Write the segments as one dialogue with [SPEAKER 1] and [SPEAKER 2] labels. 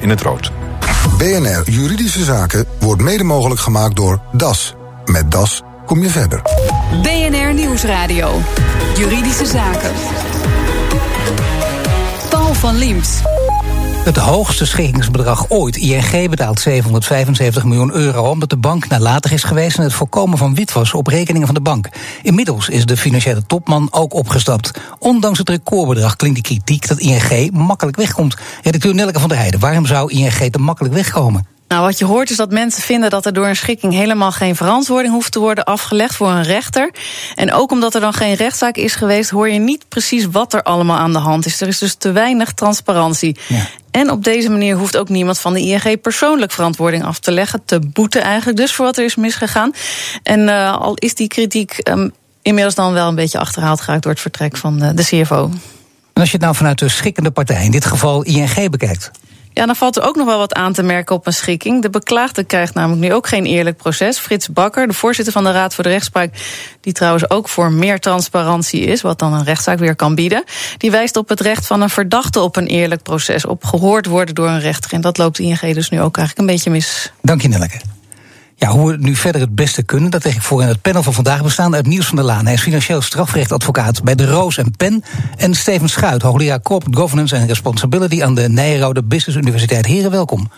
[SPEAKER 1] in het rood.
[SPEAKER 2] BNR Juridische Zaken wordt mede mogelijk gemaakt door DAS. Met DAS kom je verder.
[SPEAKER 3] BNR Nieuwsradio. Juridische Zaken. Paul van Liemt.
[SPEAKER 4] Het hoogste schikkingsbedrag ooit. ING betaalt 775 miljoen euro omdat de bank nalatig is geweest in het voorkomen van witwassen op rekeningen van de bank. Inmiddels is de financiële topman ook opgestapt. Ondanks het recordbedrag klinkt die kritiek dat ING makkelijk wegkomt. Redacteur Nelke van der Heijden, waarom zou ING te makkelijk wegkomen?
[SPEAKER 5] Nou, wat je hoort is dat mensen vinden dat er door een schikking helemaal geen verantwoording hoeft te worden afgelegd voor een rechter. En ook omdat er dan geen rechtszaak is geweest, hoor je niet precies wat er allemaal aan de hand is. Er is dus te weinig transparantie. Ja. En op deze manier hoeft ook niemand van de ING persoonlijk verantwoording af te leggen, te boeten eigenlijk dus voor wat er is misgegaan. En uh, al is die kritiek um, inmiddels dan wel een beetje achterhaald geraakt door het vertrek van de, de CFO.
[SPEAKER 4] En als je het nou vanuit de schikkende partij, in dit geval ING, bekijkt,
[SPEAKER 5] ja, dan valt er ook nog wel wat aan te merken op een schikking. De beklaagde krijgt namelijk nu ook geen eerlijk proces. Frits Bakker, de voorzitter van de Raad voor de Rechtspraak, die trouwens ook voor meer transparantie is, wat dan een rechtszaak weer kan bieden, die wijst op het recht van een verdachte op een eerlijk proces, op gehoord worden door een rechter. En dat loopt ING dus nu ook eigenlijk een beetje mis.
[SPEAKER 4] Dank je, Nelleke. Ja, hoe we nu verder het beste kunnen, dat leg ik voor in het panel van vandaag bestaande uit Niels van der Laan. Hij is financieel strafrechtadvocaat bij de Roos en Pen. En Steven Schuit, hoogleraar Corporate Governance en Responsibility aan de Nijrode Business Universiteit. Heren, welkom.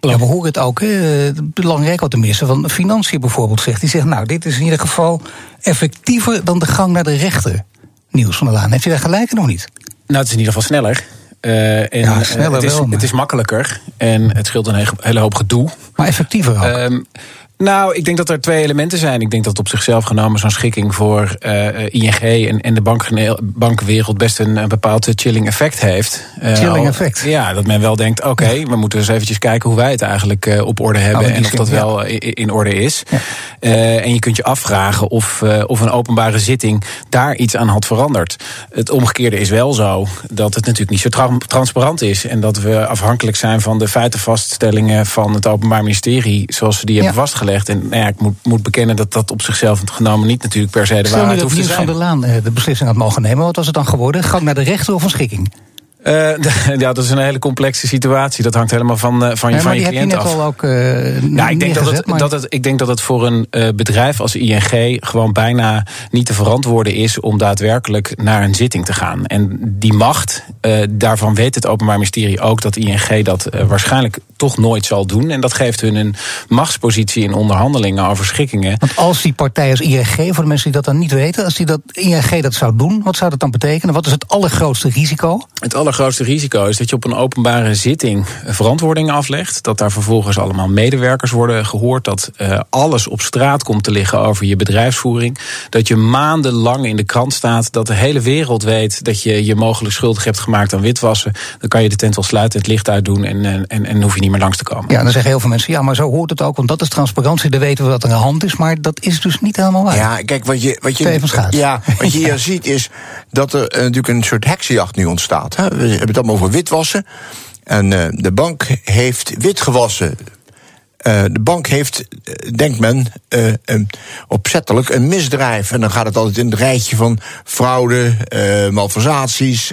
[SPEAKER 4] Ja, we horen het ook, hè, belangrijk wat de minister van Financiën bijvoorbeeld zegt. Die zegt, nou, dit is in ieder geval effectiever dan de gang naar de rechter. Niels van der Laan, heeft u daar gelijk of nog niet?
[SPEAKER 6] Nou, het is in ieder geval sneller. Uh, en, ja, sneller het, is, wel, het is makkelijker en het scheelt een hele hoop gedoe.
[SPEAKER 4] Maar effectiever ook. Um,
[SPEAKER 6] nou, ik denk dat er twee elementen zijn. Ik denk dat op zichzelf genomen zo'n schikking voor uh, ING en, en de bank, bankwereld best een, een bepaald chilling effect heeft.
[SPEAKER 4] Uh, chilling effect?
[SPEAKER 6] Ja, dat men wel denkt, oké, okay, we moeten eens eventjes kijken hoe wij het eigenlijk uh, op orde hebben oh, en of dat ja. wel in, in, orde is. Ja. en je kunt je afvragen of, of een openbare zitting daar iets aan had veranderd. Het omgekeerde is wel zo dat het natuurlijk niet zo tra transparant is en dat we afhankelijk zijn van de feitenvaststellingen van het Openbaar Ministerie zoals we die hebben vastgelegd. En nou ja, ik moet, moet bekennen dat dat op zichzelf genomen niet natuurlijk per se de waarheid hoeft te zijn.
[SPEAKER 4] van der Laan eh, de beslissing had mogen nemen, wat was het dan geworden? Gang naar de rechter of een schikking?
[SPEAKER 6] Uh, ja, dat is een hele complexe situatie. Dat hangt helemaal van, uh, van je, van je cliënt af.
[SPEAKER 4] Al ook, uh, ja,
[SPEAKER 6] ik denk dat, het, dat het, ik denk dat het voor een bedrijf als ING gewoon bijna niet te verantwoorden is om daadwerkelijk naar een zitting te gaan. En die macht, daarvan weet het Openbaar Ministerie ook dat ING dat waarschijnlijk toch nooit zal doen. En dat geeft hun een machtspositie in onderhandelingen over schikkingen.
[SPEAKER 4] Want als die partij als ING, voor de mensen die dat dan niet weten, als die dat, ING dat zou doen, wat zou dat dan betekenen? Wat is het allergrootste risico?
[SPEAKER 6] Het allergrootste risico is dat je op een openbare zitting verantwoording aflegt. Dat daar vervolgens allemaal medewerkers worden gehoord. Dat uh, alles op straat komt te liggen over je bedrijfsvoering. Dat je maandenlang in de krant staat. Dat de hele wereld weet dat je je mogelijk schuldig hebt gemaakt aan witwassen. Dan kan je de tent wel sluiten, het licht uitdoen en, en, en hoef je niet meer langs te komen.
[SPEAKER 4] Ja, dan zeggen heel veel mensen, ja, maar zo hoort het ook, want dat is transparantie, dan weten we wat er aan de hand is, maar dat is dus niet helemaal waar.
[SPEAKER 7] Ja, kijk, wat je, wat je, ja, wat je hier ziet is dat er uh, natuurlijk een soort heksenjacht nu ontstaat. Hè. We hebben het allemaal over witwassen. En uh, de bank heeft witgewassen uh, de bank heeft, denkt men, uh, um, opzettelijk een misdrijf. En dan gaat het altijd in het rijtje van fraude, uh, malversaties,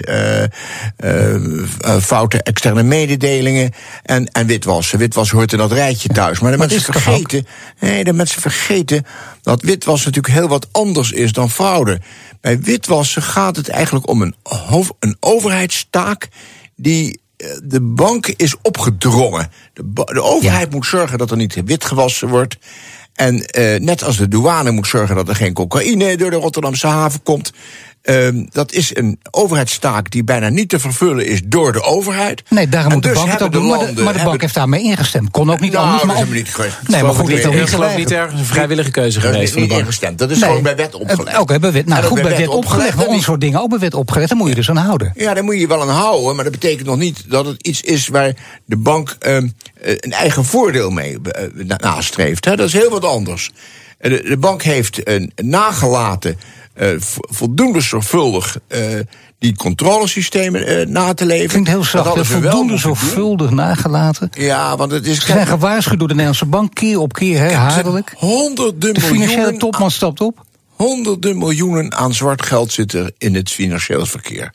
[SPEAKER 7] foute externe mededelingen en, en witwassen. Witwassen hoort in dat rijtje thuis. Maar de maar mensen vergeten, nee, de mensen vergeten dat witwassen natuurlijk heel wat anders is dan fraude. Bij witwassen gaat het eigenlijk om een, een overheidstaak die de bank is opgedrongen. De, de overheid moet zorgen dat er niet wit gewassen wordt. En uh, net als de douane moet zorgen dat er geen cocaïne door de Rotterdamse haven komt. Um, dat is een overheidstaak die bijna niet te vervullen is door de overheid.
[SPEAKER 4] Nee, daarom moet de dus bank het ook doen. Maar de, maar de bank heeft daarmee ingestemd. Kon ook niet nou, anders. Maar
[SPEAKER 7] op... niet
[SPEAKER 6] nee, maar goed, niet ik geloof niet ergens een vrijwillige keuze geweest.
[SPEAKER 7] Dat is niet ingestemd. Dat is nee, gewoon bij wet opgelegd.
[SPEAKER 4] Ook bij wet, nou, goed, bij wet opgelegd. Maar ons soort dingen ook bij wet opgelegd. Daar moet je dus aan houden.
[SPEAKER 7] Ja, daar moet je je wel aan houden. Maar dat betekent nog niet dat het iets is waar de bank um, een eigen voordeel mee uh, nastreeft. Hè. Dat is heel wat anders. De, de bank heeft uh, nagelaten uh, voldoende zorgvuldig uh, die controlesystemen uh, na te leven.
[SPEAKER 4] Klinkt heel zacht, voldoende zorgvuldig nagelaten.
[SPEAKER 7] Ja, want het is... Ze
[SPEAKER 4] zijn gewaarschuwd door de Nederlandse bank, keer op keer herhaaldelijk.
[SPEAKER 7] Honderden
[SPEAKER 4] de financiële topman stapt op.
[SPEAKER 7] Honderden miljoenen aan zwart geld zitten in het financieel verkeer.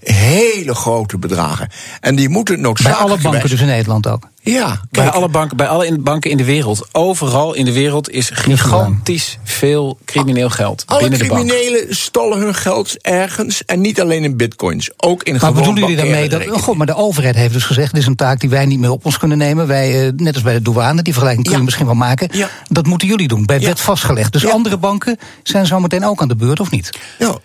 [SPEAKER 7] Hele grote bedragen. En die moeten noodzakelijk...
[SPEAKER 4] Bij alle banken dus in Nederland ook?
[SPEAKER 7] Ja. Kijk.
[SPEAKER 6] Bij alle banken, bij alle banken in de wereld. Overal in de wereld is gigantisch veel crimineel geld.
[SPEAKER 7] Alle
[SPEAKER 6] binnen
[SPEAKER 7] criminelen de stallen hun geld ergens. En niet alleen in bitcoins. Ook in
[SPEAKER 4] Maar bedoelen jullie daarmee dat... Oh God, maar de overheid heeft dus gezegd... dit is een taak die wij niet meer op ons kunnen nemen. Wij, uh, net als bij de douane, die vergelijking kunnen we misschien wel maken.
[SPEAKER 7] Ja.
[SPEAKER 4] Dat moeten jullie doen, bij
[SPEAKER 7] Ja.
[SPEAKER 4] wet vastgelegd. Dus
[SPEAKER 7] Ja.
[SPEAKER 4] andere banken zijn zo meteen ook aan de beurt, of niet?
[SPEAKER 7] Nou,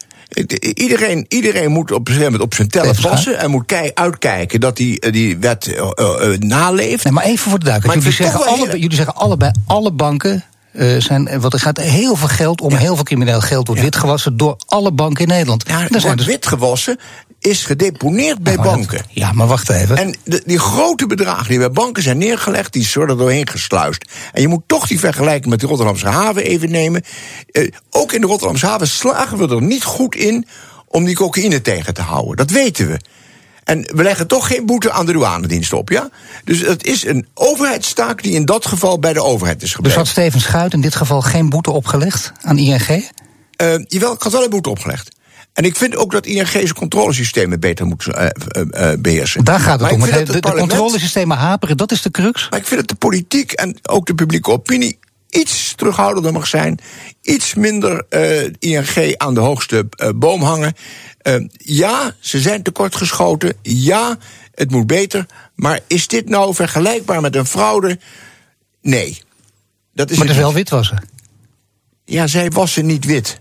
[SPEAKER 7] iedereen, iedereen moet op op zijn tellen passen. En moet kei- uitkijken dat hij eh, die wet eh, eh, naleeft.
[SPEAKER 4] Nee, maar even voor de duidelijkheid. Jullie zeggen, alle, jullie zeggen allebei, alle banken eh, zijn... eh, Want er gaat heel veel geld om, heel veel crimineel geld wordt
[SPEAKER 7] Ja.
[SPEAKER 4] witgewassen... door alle banken in Nederland.
[SPEAKER 7] Ja,
[SPEAKER 4] zijn
[SPEAKER 7] wordt
[SPEAKER 4] dus-
[SPEAKER 7] witgewassen is gedeponeerd bij
[SPEAKER 4] dat-
[SPEAKER 7] banken.
[SPEAKER 4] ja, maar wacht even.
[SPEAKER 7] En de, die grote bedragen die bij banken zijn neergelegd, die worden er doorheen gesluist. En je moet toch die vergelijking met de Rotterdamse haven even nemen. Eh, ook in de Rotterdamse haven slagen we er niet goed in om die cocaïne tegen te houden. Dat weten we. En we leggen toch geen boete aan de douanedienst op, ja? Dus het is een overheidstaak die in dat geval bij de overheid is
[SPEAKER 4] Dus
[SPEAKER 7] gebleven.
[SPEAKER 4] had Steven Schuit in dit geval geen boete opgelegd aan ING?
[SPEAKER 7] Eh, jawel, ik had wel een boete opgelegd. En ik vind ook dat ING zijn controlesystemen beter moet eh, eh, eh, beheersen.
[SPEAKER 4] Daar gaat het
[SPEAKER 7] Maar
[SPEAKER 4] om. Het- de,
[SPEAKER 7] dat
[SPEAKER 4] controlesystemen haperen, dat is de crux.
[SPEAKER 7] Maar ik vind dat de politiek en ook de publieke opinie iets terughoudender mag zijn. Iets minder eh, ING aan de hoogste eh, boom hangen. Eh, ja, ze zijn tekortgeschoten. Ja, het moet beter. Maar is dit nou vergelijkbaar met een fraude? Nee. Dat is
[SPEAKER 4] Maar het is wel witwassen.
[SPEAKER 7] Ja, zij wassen niet wit.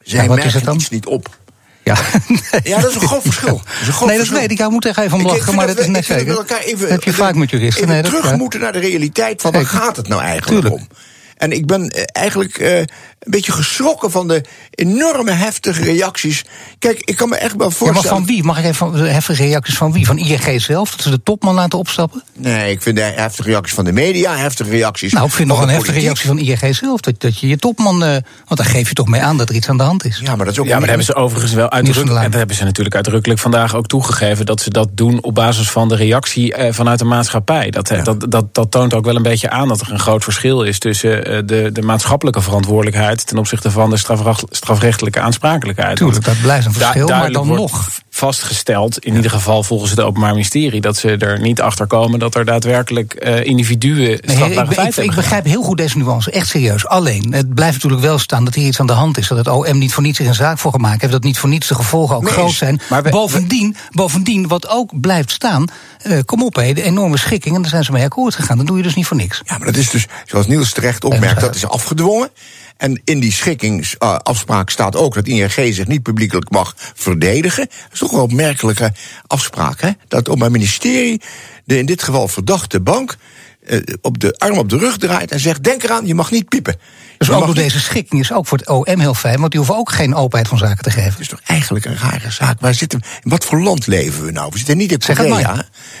[SPEAKER 7] Zij
[SPEAKER 4] Ja, is
[SPEAKER 7] merken
[SPEAKER 4] het dan?
[SPEAKER 7] iets niet op.
[SPEAKER 4] Ja,
[SPEAKER 7] Ja, dat is een groot verschil. Dat is een groot
[SPEAKER 4] nee, dat weet ik. Ik moet er even om lachen, maar dat is net zeker.
[SPEAKER 7] dat even,
[SPEAKER 4] heb je vaak met juristen.
[SPEAKER 7] Even
[SPEAKER 4] Nee,
[SPEAKER 7] terug moeten naar de realiteit van waar gaat het nou eigenlijk
[SPEAKER 4] Tuurlijk.
[SPEAKER 7] om? En ik ben eh, eigenlijk eh, een beetje geschrokken van de enorme heftige reacties. Kijk, ik kan me echt wel
[SPEAKER 4] Ja,
[SPEAKER 7] voorstellen.
[SPEAKER 4] maar van wie? Mag ik even heftige reacties van wie? Van ING zelf? Dat ze de topman laten opstappen?
[SPEAKER 7] Nee, ik vind de heftige reacties van de media, heftige reacties.
[SPEAKER 4] Nou, ik vind nog
[SPEAKER 7] van
[SPEAKER 4] een heftige reactie van ING zelf. Dat, dat je je topman. eh, want dan geef je toch mee aan dat er iets aan de hand is.
[SPEAKER 7] Ja, maar dat is ook
[SPEAKER 6] Ja, maar dat hebben ze overigens wel
[SPEAKER 4] van
[SPEAKER 6] uitdrukkelijk. En dat hebben ze natuurlijk uitdrukkelijk vandaag ook toegegeven. Dat ze dat doen op basis van de reactie eh, vanuit de maatschappij. Dat, dat, dat, dat toont ook wel een beetje aan dat er een groot verschil is tussen eh, de, de maatschappelijke verantwoordelijkheid. ten opzichte van de strafrecht- strafrechtelijke aansprakelijkheid.
[SPEAKER 4] Tuurlijk, dat blijft een verschil. Maar dan
[SPEAKER 6] wordt
[SPEAKER 4] nog.
[SPEAKER 6] Vastgesteld, in ieder geval volgens het Openbaar Ministerie, dat ze er niet achter komen dat er daadwerkelijk eh, individuen
[SPEAKER 4] Nee,
[SPEAKER 6] strafbare
[SPEAKER 4] ik, ik,
[SPEAKER 6] feiten
[SPEAKER 4] ik
[SPEAKER 6] hebben
[SPEAKER 4] begrijp heel goed deze nuance, echt serieus. Alleen, het blijft natuurlijk wel staan dat hier iets aan de hand is. Dat het OM niet voor niets er een zaak voor gemaakt heeft. Dat niet voor niets de gevolgen ook
[SPEAKER 7] Nee,
[SPEAKER 4] groot zijn.
[SPEAKER 6] maar we-
[SPEAKER 4] bovendien, bovendien, wat ook blijft staan. eh, kom op, hé, de enorme schikking. En daar zijn ze mee akkoord gegaan. Dat doe je dus niet voor niks.
[SPEAKER 7] Ja, maar dat is dus, zoals Niels terecht opmerkt, dat is afgedwongen. En in die schikkingsafspraak staat ook dat ING zich niet publiekelijk mag verdedigen. Dat is toch opmerkelijke afspraak? Dat het Openbaar Ministerie, de in dit geval verdachte bank, eh, op de arm op de rug draait en zegt: Denk eraan, je mag niet piepen.
[SPEAKER 4] Dus ook door deze schikking is ook voor het OM heel fijn. Want die hoeven ook geen openheid van zaken te geven.
[SPEAKER 7] Het is toch eigenlijk een rare zaak. Waar zitten, in wat voor land leven we nou? We zitten niet in Korea.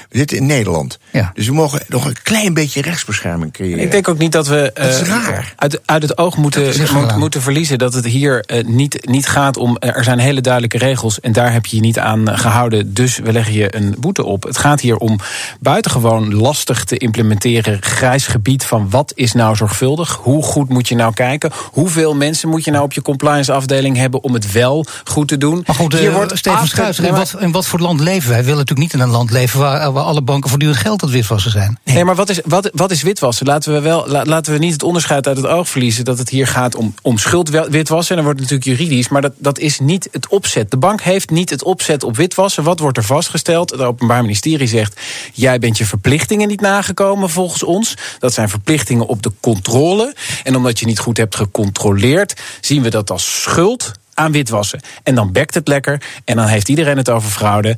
[SPEAKER 7] We zitten in Nederland.
[SPEAKER 4] Ja.
[SPEAKER 7] Dus we mogen nog een klein beetje rechtsbescherming creëren.
[SPEAKER 6] Ik denk ook niet dat we
[SPEAKER 7] Dat is
[SPEAKER 6] eh,
[SPEAKER 7] raar.
[SPEAKER 6] Uit, uit het oog
[SPEAKER 4] Dat
[SPEAKER 6] moeten, mo- moeten verliezen dat het hier eh, niet, niet gaat om. eh, er zijn hele duidelijke regels en daar heb je je niet aan eh, gehouden. Dus we leggen je een boete op. Het gaat hier om buitengewoon lastig te implementeren grijs gebied van wat is nou zorgvuldig? Hoe goed moet je nou kijken? Hoeveel mensen moet je nou op je compliance afdeling hebben om het wel goed te doen?
[SPEAKER 4] Maar goed,
[SPEAKER 6] hier
[SPEAKER 4] eh,
[SPEAKER 6] wordt
[SPEAKER 4] Steven
[SPEAKER 6] Nee,
[SPEAKER 4] in wat, in wat voor land leven wij? We willen natuurlijk niet in een land leven waar, waar alle banken voortdurend geld aan het witwassen zijn.
[SPEAKER 6] Nee, maar wat is, wat, wat is witwassen? Laten we, wel, la- laten we niet het onderscheid uit het oog verliezen dat het hier gaat om, om schuldwitwassen. En dan wordt natuurlijk juridisch, maar dat, dat is niet het opzet. De bank heeft niet het opzet op witwassen. Wat wordt er vastgesteld? Het Openbaar Ministerie zegt: jij bent je verplichtingen niet nagekomen volgens ons. Dat zijn verplichtingen op de controle. En omdat je niet goed hebt gecontroleerd, zien we dat als schuld aan witwassen. En dan bekt het lekker en dan heeft iedereen het over fraude.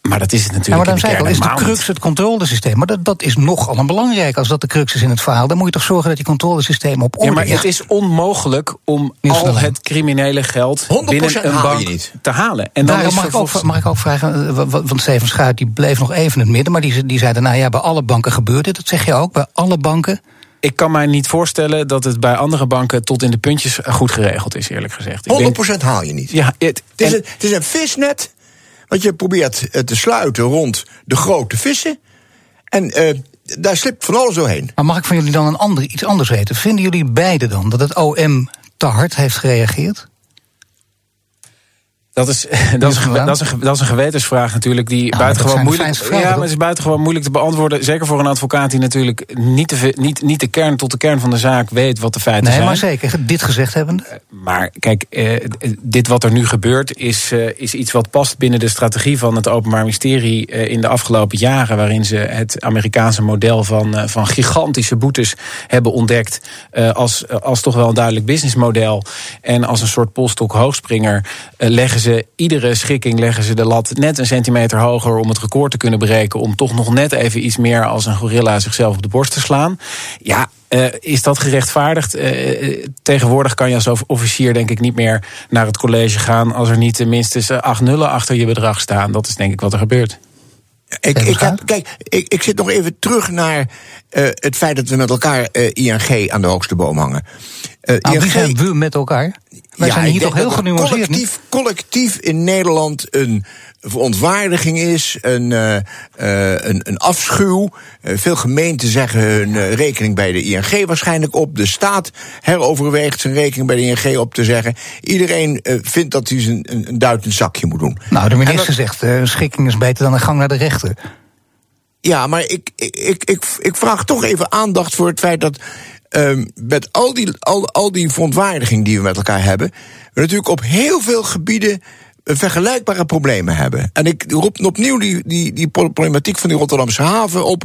[SPEAKER 6] Maar dat is het
[SPEAKER 4] Ja,
[SPEAKER 6] natuurlijk
[SPEAKER 4] maar dan
[SPEAKER 6] in de
[SPEAKER 4] zei ik al,
[SPEAKER 6] kern
[SPEAKER 4] is de crux het controlesysteem. Maar dat, dat is nogal een belangrijk als dat de crux is in het verhaal. Dan moet je toch zorgen dat die controlesystemen op orde
[SPEAKER 6] Ja, maar het is onmogelijk om al het criminele geld
[SPEAKER 7] 100%
[SPEAKER 6] binnen een
[SPEAKER 7] je
[SPEAKER 6] bank
[SPEAKER 7] niet.
[SPEAKER 6] te halen. En dan
[SPEAKER 4] Daarom
[SPEAKER 6] is
[SPEAKER 4] mag, ik ook, mag ik ook vragen, eh, wa- wa- want Steven Schuit die bleef nog even in het midden... maar die, die zei daarna, ja, bij alle banken gebeurt dit. Dat zeg je ook, bij alle banken.
[SPEAKER 6] Ik kan mij niet voorstellen dat het bij andere banken tot in de puntjes goed geregeld is, eerlijk gezegd. Ik
[SPEAKER 7] 100%
[SPEAKER 6] denk-
[SPEAKER 7] haal je niet.
[SPEAKER 6] ja, het,
[SPEAKER 7] Het is,
[SPEAKER 6] en-
[SPEAKER 7] een, het is een visnet. wat je probeert eh, te sluiten rond de grote vissen. En eh, daar slipt van alles doorheen.
[SPEAKER 4] Maar mag ik van jullie dan een ander, iets anders weten? Vinden jullie beiden dan dat het OM te hard heeft gereageerd?
[SPEAKER 6] Dat is, dat, is, dat, is een, dat is een gewetensvraag natuurlijk die buitengewoon moeilijk, vragen, ja, maar het is buitengewoon moeilijk te beantwoorden. Zeker voor een advocaat die natuurlijk niet de, niet, niet de kern tot de kern van de zaak weet wat de feiten
[SPEAKER 4] nee,
[SPEAKER 6] zijn.
[SPEAKER 4] maar zeker, dit gezegd hebbende.
[SPEAKER 6] Eh, maar kijk, eh, dit wat er nu gebeurt is, eh, is iets wat past binnen de strategie van het Openbaar Ministerie eh, in de afgelopen jaren, waarin ze het Amerikaanse model van, uh, van gigantische boetes hebben ontdekt uh, als, als toch wel een duidelijk businessmodel. En als een soort polstok hoogspringer leggen ze iedere schikking leggen ze de lat net een centimeter hoger om het record te kunnen bereiken. Om toch nog net even iets meer als een gorilla zichzelf op de borst te slaan. Ja, uh, is dat gerechtvaardigd? Uh, tegenwoordig kan je als officier denk ik niet meer naar het college gaan als er niet minstens acht nullen achter je bedrag staan. Dat is denk ik wat er gebeurt.
[SPEAKER 7] Ik, ik heb, kijk, ik, ik zit nog even terug naar uh, het feit dat we met elkaar uh, ING aan de hoogste boom hangen.
[SPEAKER 4] Uh, nou, ING, zijn we met elkaar? Wij ja, zijn hier toch heel genuanceerd.
[SPEAKER 7] Collectief, collectief in Nederland een verontwaardiging is, een, uh, een, een afschuw. Uh, veel gemeenten zeggen hun rekening bij de ING waarschijnlijk op. De staat heroverweegt zijn rekening bij de ING op te zeggen. Iedereen vindt dat hij zijn, een, een duitend zakje moet doen.
[SPEAKER 4] Nou, de minister dat, zegt, een schikking is beter dan een gang naar de rechter.
[SPEAKER 7] Ja, maar ik, ik, ik, ik vraag toch even aandacht voor het feit dat um, met al die, al, al die verontwaardiging die we met elkaar hebben, we natuurlijk op heel veel gebieden vergelijkbare problemen hebben. En ik roep opnieuw die, die, die problematiek van die Rotterdamse haven op.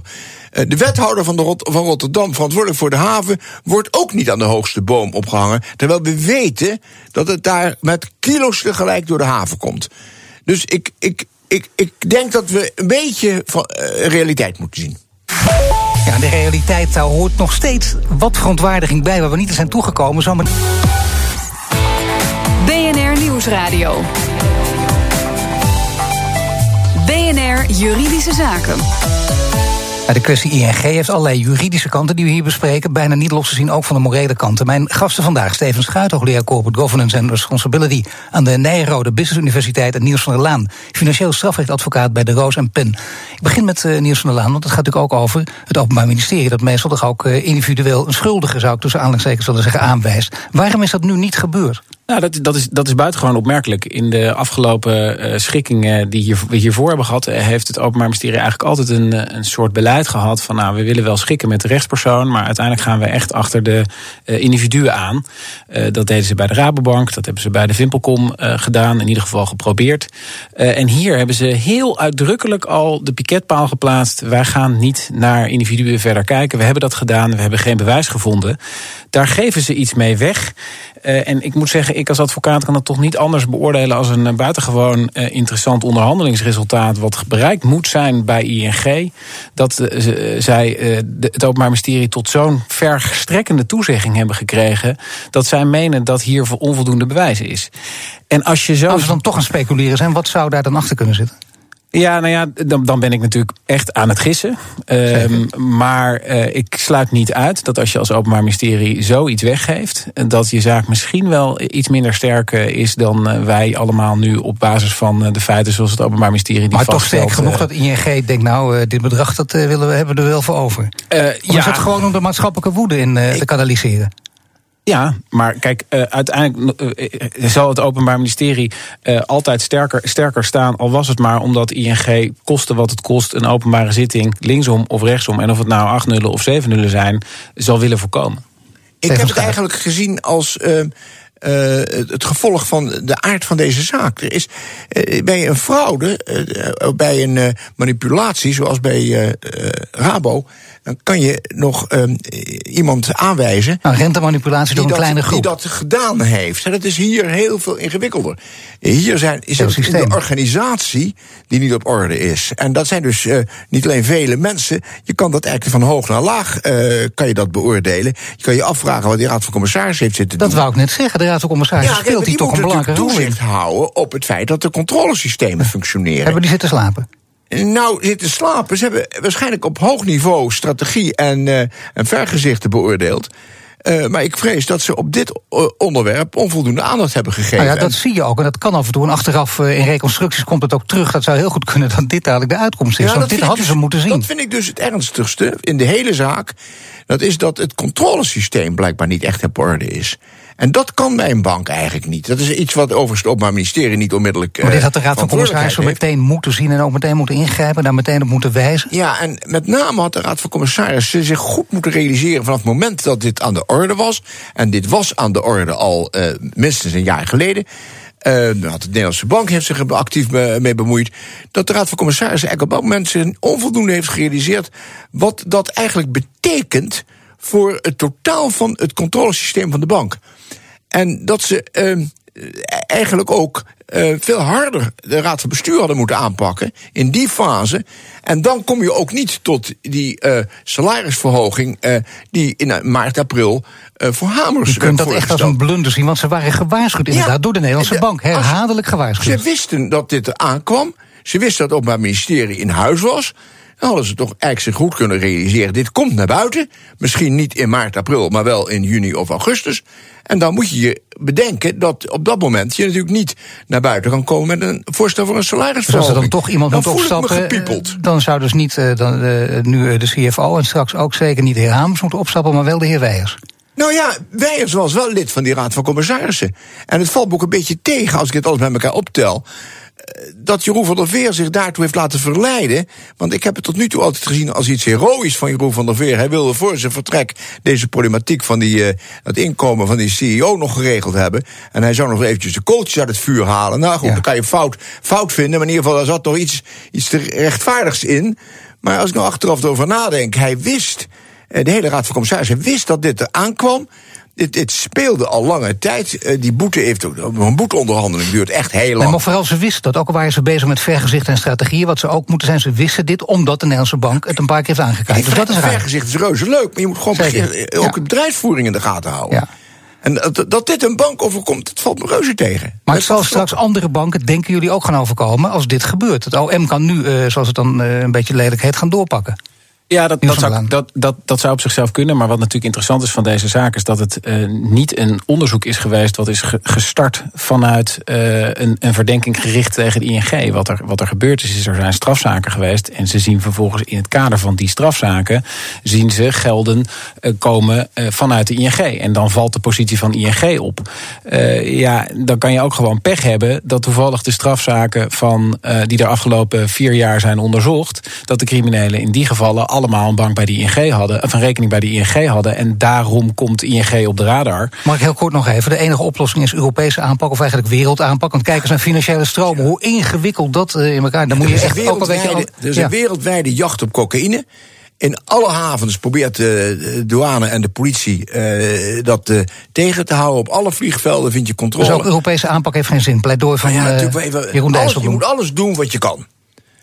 [SPEAKER 7] De wethouder van, de Rot van Rotterdam, verantwoordelijk voor de haven, wordt ook niet aan de hoogste boom opgehangen. Terwijl we weten dat het daar met kilo's tegelijk door de haven komt. Dus ik, ik, ik, ik denk dat we een beetje van uh, realiteit moeten zien.
[SPEAKER 4] Ja, de realiteit, daar hoort nog steeds wat verontwaardiging bij waar we niet zijn toegekomen. Zo maar...
[SPEAKER 3] BNR Nieuwsradio. BNR Juridische Zaken.
[SPEAKER 4] De kwestie ING heeft allerlei juridische kanten die we hier bespreken. Bijna niet los te zien, ook van de morele kanten. Mijn gasten vandaag, Steven Schuit, hoogleraar Corporate Governance and Responsibility aan de Nijrode Business Universiteit. En Niels van der Laan, financieel strafrechtadvocaat bij de Roos en Pen. Ik begin met uh, Niels van der Laan, want het gaat natuurlijk ook over het Openbaar Ministerie. Dat meestal toch ook uh, individueel een schuldige, zou ik tussen aanleidingstekens willen zeggen, aanwijst. Waarom is dat nu niet gebeurd?
[SPEAKER 6] Nou, dat, dat, is, dat is buitengewoon opmerkelijk. In de afgelopen uh, schikkingen die hier, we hiervoor hebben gehad, heeft het Openbaar Ministerie eigenlijk altijd een, een soort beleid gehad van nou, we willen wel schikken met de rechtspersoon, maar uiteindelijk gaan we echt achter de individuen aan. Dat deden ze bij de Rabobank, dat hebben ze bij de Vimpelcom gedaan, in ieder geval geprobeerd. en hier hebben ze heel uitdrukkelijk al de piketpaal geplaatst. Wij gaan niet naar individuen verder kijken. We hebben dat gedaan, we hebben geen bewijs gevonden. Daar geven ze iets mee weg. En ik moet zeggen, ik als advocaat kan het toch niet anders beoordelen als een buitengewoon uh, interessant onderhandelingsresultaat. wat bereikt moet zijn bij ING. Dat uh, zij het Openbaar Ministerie tot zo'n verstrekkende toezegging hebben gekregen. dat zij menen dat hier onvoldoende bewijs is.
[SPEAKER 4] En als je zo. Als we dan toch aan speculeren zijn, wat zou daar dan achter kunnen zitten?
[SPEAKER 6] Ja, nou ja, dan, dan ben ik natuurlijk echt aan het gissen. Um, maar uh, ik sluit niet uit dat als je als Openbaar Ministerie zoiets weggeeft, dat je zaak misschien wel iets minder sterk is dan uh, wij allemaal nu op basis van uh, de feiten zoals het Openbaar Ministerie die
[SPEAKER 4] Maar toch sterk genoeg dat ING denkt, nou, dit bedrag dat willen we, hebben we er wel voor over. of ja, is het gewoon om de maatschappelijke woede in te kanaliseren?
[SPEAKER 6] Ja, maar kijk, uh, uiteindelijk uh, zal het Openbaar Ministerie uh, altijd sterker, sterker staan. Al was het maar omdat ING, koste wat het kost, een openbare zitting linksom of rechtsom. En of het nou acht nullen of zeven nullen zijn, zal willen voorkomen.
[SPEAKER 7] Ik heb het eigenlijk gezien als. Uh, het gevolg van de aard van deze zaak. Er is uh, bij een fraude, uh, bij een manipulatie, zoals bij Rabo, dan kan je nog um, iemand aanwijzen.
[SPEAKER 4] Nou, rentemanipulatie door een
[SPEAKER 7] dat,
[SPEAKER 4] kleine groep.
[SPEAKER 7] Die dat gedaan heeft. En dat is hier heel veel ingewikkelder. Hier zijn, is het een organisatie die niet op orde is. En dat zijn dus uh, niet alleen vele mensen. Je kan dat eigenlijk van hoog naar laag uh, kan je dat beoordelen. Je kan je afvragen wat die Raad van Commissarissen heeft zitten
[SPEAKER 4] dat
[SPEAKER 7] doen.
[SPEAKER 4] Dat wou ik net zeggen. De Ja, speelt hier toch een belangrijke rol
[SPEAKER 7] toezicht houden op het feit dat de controlesystemen functioneren.
[SPEAKER 4] Hebben die zitten slapen?
[SPEAKER 7] Nou, zitten slapen. Ze hebben waarschijnlijk op hoog niveau strategie en, uh, en vergezichten beoordeeld. Uh, maar ik vrees dat ze op dit onderwerp onvoldoende aandacht hebben gegeven.
[SPEAKER 4] Nou ja, dat zie je ook. En dat kan af en toe. En achteraf uh, in reconstructies komt het ook terug. Dat zou heel goed kunnen dat dit dadelijk de uitkomst is. Ja, Want dit hadden
[SPEAKER 7] dus,
[SPEAKER 4] ze moeten zien.
[SPEAKER 7] Dat vind ik dus het ernstigste in de hele zaak. Dat is dat het controlesysteem blijkbaar niet echt op orde is. En dat kan bij een bank eigenlijk niet. Dat is iets wat overigens het Openbaar Ministerie niet onmiddellijk.
[SPEAKER 4] Maar dit had de Raad van Commissarissen meteen moeten zien en ook meteen moeten ingrijpen, daar meteen op moeten wijzen.
[SPEAKER 7] Ja, en met name had de Raad van Commissarissen zich goed moeten realiseren vanaf het moment dat dit aan de orde was. En dit was aan de orde al uh, minstens een jaar geleden. Uh, had de Nederlandse Bank heeft zich er actief mee bemoeid. Dat de Raad van Commissarissen eigenlijk op dat moment zich onvoldoende heeft gerealiseerd. wat dat eigenlijk betekent voor het totaal van het controlesysteem van de bank. En dat ze uh, eigenlijk ook uh, veel harder de Raad van Bestuur hadden moeten aanpakken in die fase. En dan kom je ook niet tot die uh, salarisverhoging uh, die in maart, april voor Hamers
[SPEAKER 4] Je kunt dat echt als een blunder zien, want ze waren gewaarschuwd inderdaad ja, door de Nederlandse bank. Herhaaldelijk gewaarschuwd.
[SPEAKER 7] Ze wisten dat dit aankwam. Ze wisten dat ook het ministerie in huis was. Dan hadden ze toch eigenlijk zich goed kunnen realiseren. Dit komt naar buiten. Misschien niet in maart, april, maar wel in juni of augustus. En dan moet je je bedenken dat op dat moment je natuurlijk niet naar buiten kan komen met een voorstel voor een salarisverhoging.
[SPEAKER 4] Dus als er dan toch iemand
[SPEAKER 7] dan
[SPEAKER 4] moet opstappen,
[SPEAKER 7] eh,
[SPEAKER 4] dan zou dus niet uh, dan, uh, nu de CFO en straks ook zeker niet de heer Hamers moeten opstappen, maar wel de heer Weijers.
[SPEAKER 7] Nou ja, Weijers was wel lid van die Raad van Commissarissen. En het valt me ook een beetje tegen als ik het alles bij elkaar optel dat Jeroen van der Veer zich daartoe heeft laten verleiden. Want ik heb het tot nu toe altijd gezien als iets heroïs van Jeroen van der Veer. Hij wilde voor zijn vertrek deze problematiek van die, uh, het inkomen van die CEO nog geregeld hebben. En hij zou nog eventjes de coaches uit het vuur halen. Nou goed, dan kan je fout, fout vinden. Maar in ieder geval, daar zat nog iets, iets rechtvaardigs in. Maar als ik nou achteraf erover nadenk, hij wist. Eh, de hele Raad van Commissarissen wist dat dit er aankwam. Dit, dit, speelde al lange tijd. Uh, die boete heeft ook. Een boeteonderhandeling duurt echt heel lang.
[SPEAKER 4] Nee, maar vooral ze wisten dat. Ook al waren ze bezig met vergezicht en strategieën. Wat ze ook moeten zijn. Ze wisten dit omdat de Nederlandse bank het een paar keer heeft aangekeken.
[SPEAKER 7] Dus dat is vergezicht is reuze leuk. Maar je moet gewoon beginnen, ook ja. bedrijfsvoering in de gaten houden. Ja. En dat, dit een bank overkomt, dat valt me reuze tegen.
[SPEAKER 4] Maar het zal straks andere banken, denken jullie, ook gaan overkomen als dit gebeurt. Het OM kan nu, uh, zoals het dan een beetje lelijk heet, gaan doorpakken.
[SPEAKER 6] Ja, dat, dat, zou, dat, dat, dat zou op zichzelf kunnen. Maar wat natuurlijk interessant is van deze zaak... is dat het uh, niet een onderzoek is geweest... wat is gestart vanuit uh, een, een verdenking gericht tegen de ING. Wat er, wat er gebeurd is, is er zijn strafzaken geweest... en ze zien vervolgens in het kader van die strafzaken... zien ze gelden uh, komen vanuit de ING. En dan valt de positie van ING op. ja, dan kan je ook gewoon pech hebben... dat toevallig de strafzaken van, die de afgelopen vier jaar zijn onderzocht... dat de criminelen in die gevallen allemaal een bank bij de ING hadden, of een rekening bij de ING hadden. En daarom komt ING op de radar.
[SPEAKER 4] Mag ik heel kort nog even? De enige oplossing is Europese aanpak of eigenlijk wereldaanpak. Want kijk eens naar financiële stromen. Hoe ingewikkeld dat eh, in elkaar. Dan moet je echt ook een beetje.
[SPEAKER 7] Er is een wereldwijde jacht op cocaïne. In alle havens probeert de douane en de politie uh, dat uh, tegen te houden. Op alle vliegvelden vind je controle.
[SPEAKER 4] Dus ook Europese aanpak heeft geen zin. Pleidooi van ja, uh, Jeroen
[SPEAKER 7] alles, Je moet alles doen wat je kan.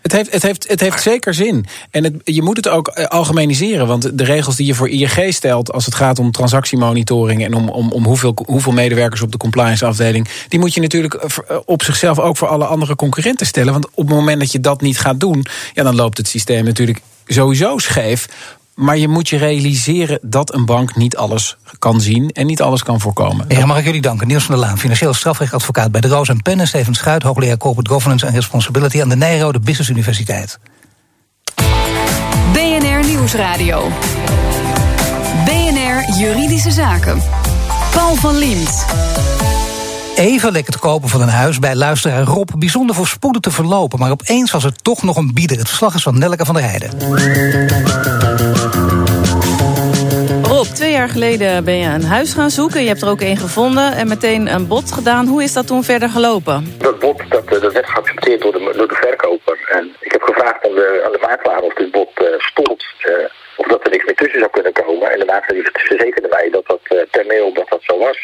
[SPEAKER 6] Het heeft, het heeft, het heeft zeker zin. En het, je moet het ook eh, algemeniseren. Want de regels die je voor ING stelt als het gaat om transactiemonitoring en om, om, om hoeveel, hoeveel medewerkers op de compliance afdeling, die moet je natuurlijk eh, eh, op zichzelf ook voor alle andere concurrenten stellen. Want op het moment dat je dat niet gaat doen, ja, dan loopt het systeem natuurlijk sowieso scheef. Maar je moet je realiseren dat een bank niet alles kan zien en niet alles kan voorkomen.
[SPEAKER 4] Ja, mag ik jullie danken. Niels van der Laan, financieel strafrechtadvocaat bij de Roos en Pen... en Steven Schuit, hoogleraar Corporate Governance en Responsibility... aan de Nijrode Business Universiteit.
[SPEAKER 3] BNR Nieuwsradio. BNR Juridische Zaken. Paul van Liemt.
[SPEAKER 4] Even lekker te kopen van een huis bij luisteraar Rob. Bijzonder voor spoeden te verlopen. Maar opeens was er toch nog een bieder. Het verslag is van Nelke van der Heijden.
[SPEAKER 5] Jaar geleden ben je een huis gaan zoeken. Je hebt er ook één gevonden en meteen een bod gedaan. Hoe is dat toen verder gelopen?
[SPEAKER 1] Dat bod dat, eh, dat werd geaccepteerd door de, door de verkoper. En ik heb gevraagd aan de, aan de makelaar of dit bod uh, stond. Uh, of dat er niks meer tussen zou kunnen komen. En de makelaar verzekerde mij dat dat uh, per mail dat dat zo was.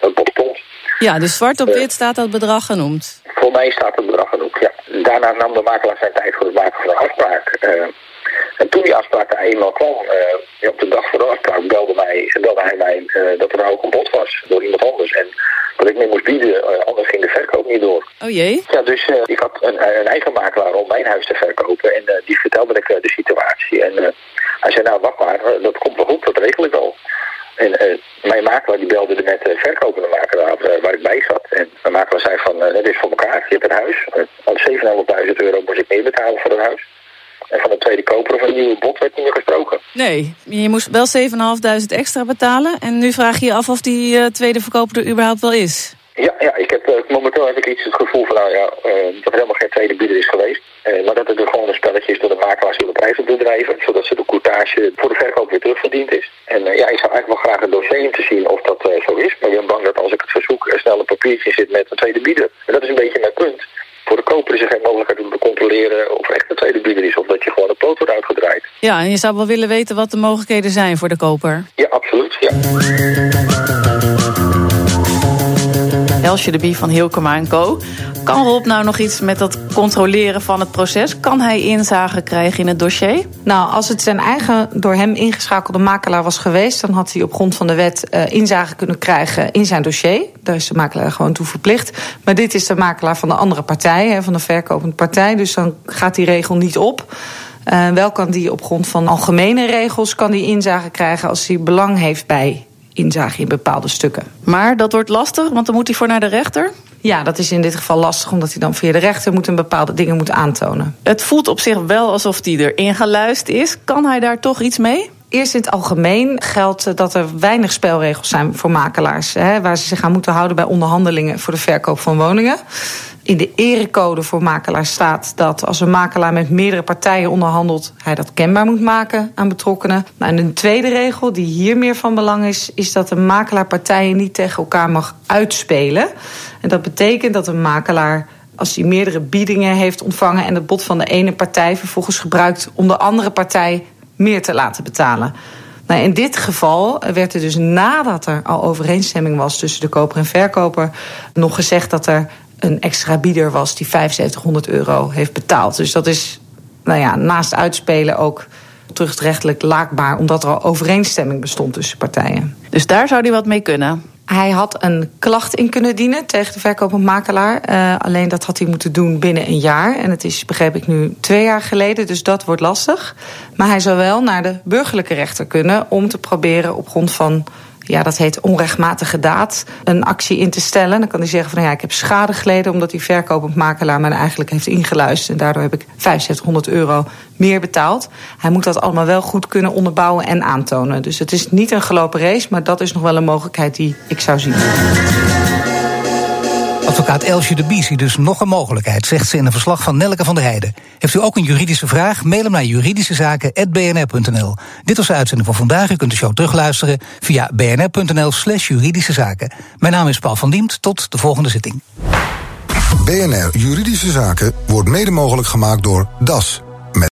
[SPEAKER 1] dat bod stond.
[SPEAKER 5] Ja, dus zwart op wit staat dat bedrag genoemd.
[SPEAKER 1] Voor mij staat het bedrag genoemd, ja. Daarna nam de makelaar zijn tijd voor het maken van een afspraak. En toen die afspraak er eenmaal kwam, uh, op de dag voor de afspraak, belde, mij, belde hij mij uh, dat er ook een bod was door iemand anders. En dat ik meer moest bieden, anders ging de verkoop niet door.
[SPEAKER 5] Oh jee?
[SPEAKER 1] Ja, dus ik had een, een, eigen makelaar om mijn huis te verkopen. En die vertelde ik de situatie. En hij zei, nou wacht maar, dat komt wel goed, dat regel ik wel. En mijn makelaar die belde er de verkopende makelaar waar ik bij zat. En de makelaar zei van, het is voor elkaar, je hebt een huis. Want 7.500 euro moest ik meer betalen voor een huis. En van de tweede koper of een nieuwe bod werd niet meer gesproken.
[SPEAKER 5] Nee, je moest wel 7.500 extra betalen. En nu vraag je je af of die uh, tweede verkoper er überhaupt wel is.
[SPEAKER 1] Ja, ja ik heb, uh, momenteel heb ik iets het gevoel van nou ja, uh, dat er helemaal geen tweede bieder is geweest. Uh, maar dat het er gewoon een spelletje is door de makelaars de prijs op te drijven. Zodat ze de courtage voor de verkoop weer terugverdiend is. En ja, ik zou eigenlijk wel graag een dossier in te zien of dat zo is. Maar ik ben bang dat als ik het verzoek er snel een papiertje zit met een tweede bieder. En dat is een beetje mijn punt. Voor de koper is er geen mogelijkheid om te controleren of echt een tweede bieder is. Of dat je gewoon een poot wordt uitgedraaid.
[SPEAKER 5] Ja, en je zou wel willen weten wat de mogelijkheden zijn voor de koper.
[SPEAKER 1] Ja, absoluut. Ja.
[SPEAKER 5] Elsje de Bie van Hilkema Co. Kan Rob nou nog iets met dat controleren van het proces? Kan hij inzage krijgen in het dossier?
[SPEAKER 8] Nou, als het zijn eigen door hem ingeschakelde makelaar was geweest... dan had hij op grond van de wet uh, inzage kunnen krijgen in zijn dossier. Daar is de makelaar gewoon toe verplicht. Maar dit is de makelaar van de andere partij, hè, van de verkopende partij. Dus dan gaat die regel niet op. Uh, wel kan die op grond van algemene regels kan die inzage krijgen... als hij belang heeft bij inzage in bepaalde stukken.
[SPEAKER 5] Maar dat wordt lastig, want dan moet hij voor naar de rechter?
[SPEAKER 8] Ja, dat is in dit geval lastig, omdat hij dan via de rechter moet en bepaalde dingen moet aantonen.
[SPEAKER 5] Het voelt op zich wel alsof hij erin geluisterd is. Kan hij daar toch iets mee?
[SPEAKER 8] Eerst in het algemeen geldt dat er weinig spelregels zijn voor makelaars, hè, waar ze zich aan moeten houden bij onderhandelingen voor de verkoop van woningen. In de erecode voor makelaars staat dat als een makelaar met meerdere partijen onderhandelt, hij dat kenbaar moet maken aan betrokkenen. Nou, en een tweede regel, die hier meer van belang is, is dat een makelaar partijen niet tegen elkaar mag uitspelen. En dat betekent dat een makelaar als hij meerdere biedingen heeft ontvangen en het bod van de ene partij vervolgens gebruikt om de andere partij meer te laten betalen. Nou, in dit geval werd er dus nadat er al overeenstemming was tussen de koper en verkoper nog gezegd dat er een extra bieder was die 7500 euro heeft betaald. Dus dat is nou ja, naast uitspelen ook terugrechtelijk laakbaar, omdat er al overeenstemming bestond tussen partijen.
[SPEAKER 5] Dus daar zou hij wat mee kunnen?
[SPEAKER 8] Hij had een klacht in kunnen dienen tegen de verkopend makelaar. Uh, alleen dat had hij moeten doen binnen een jaar. En het is, begreep ik nu, twee jaar geleden. Dus dat wordt lastig. Maar hij zou wel naar de burgerlijke rechter kunnen om te proberen op grond van ja, dat heet onrechtmatige daad, een actie in te stellen. Dan kan hij zeggen van ja, ik heb schade geleden omdat die verkopend makelaar mij eigenlijk heeft ingeluisterd. En daardoor heb ik 7500 euro meer betaald. Hij moet dat allemaal wel goed kunnen onderbouwen en aantonen. Dus het is niet een gelopen race, maar dat is nog wel een mogelijkheid die ik zou zien.
[SPEAKER 4] Advocaat Elsje de Bie ziet dus nog een mogelijkheid, zegt ze in een verslag van Nelke van der Heijden. Heeft u ook een juridische vraag? Mail hem naar juridischezaken.bnr.nl. Dit was de uitzending van vandaag. U kunt de show terugluisteren via bnr.nl slash juridische zaken. Mijn naam is Paul van Diemt. Tot de volgende zitting.
[SPEAKER 2] BNR Juridische Zaken wordt mede mogelijk gemaakt door DAS.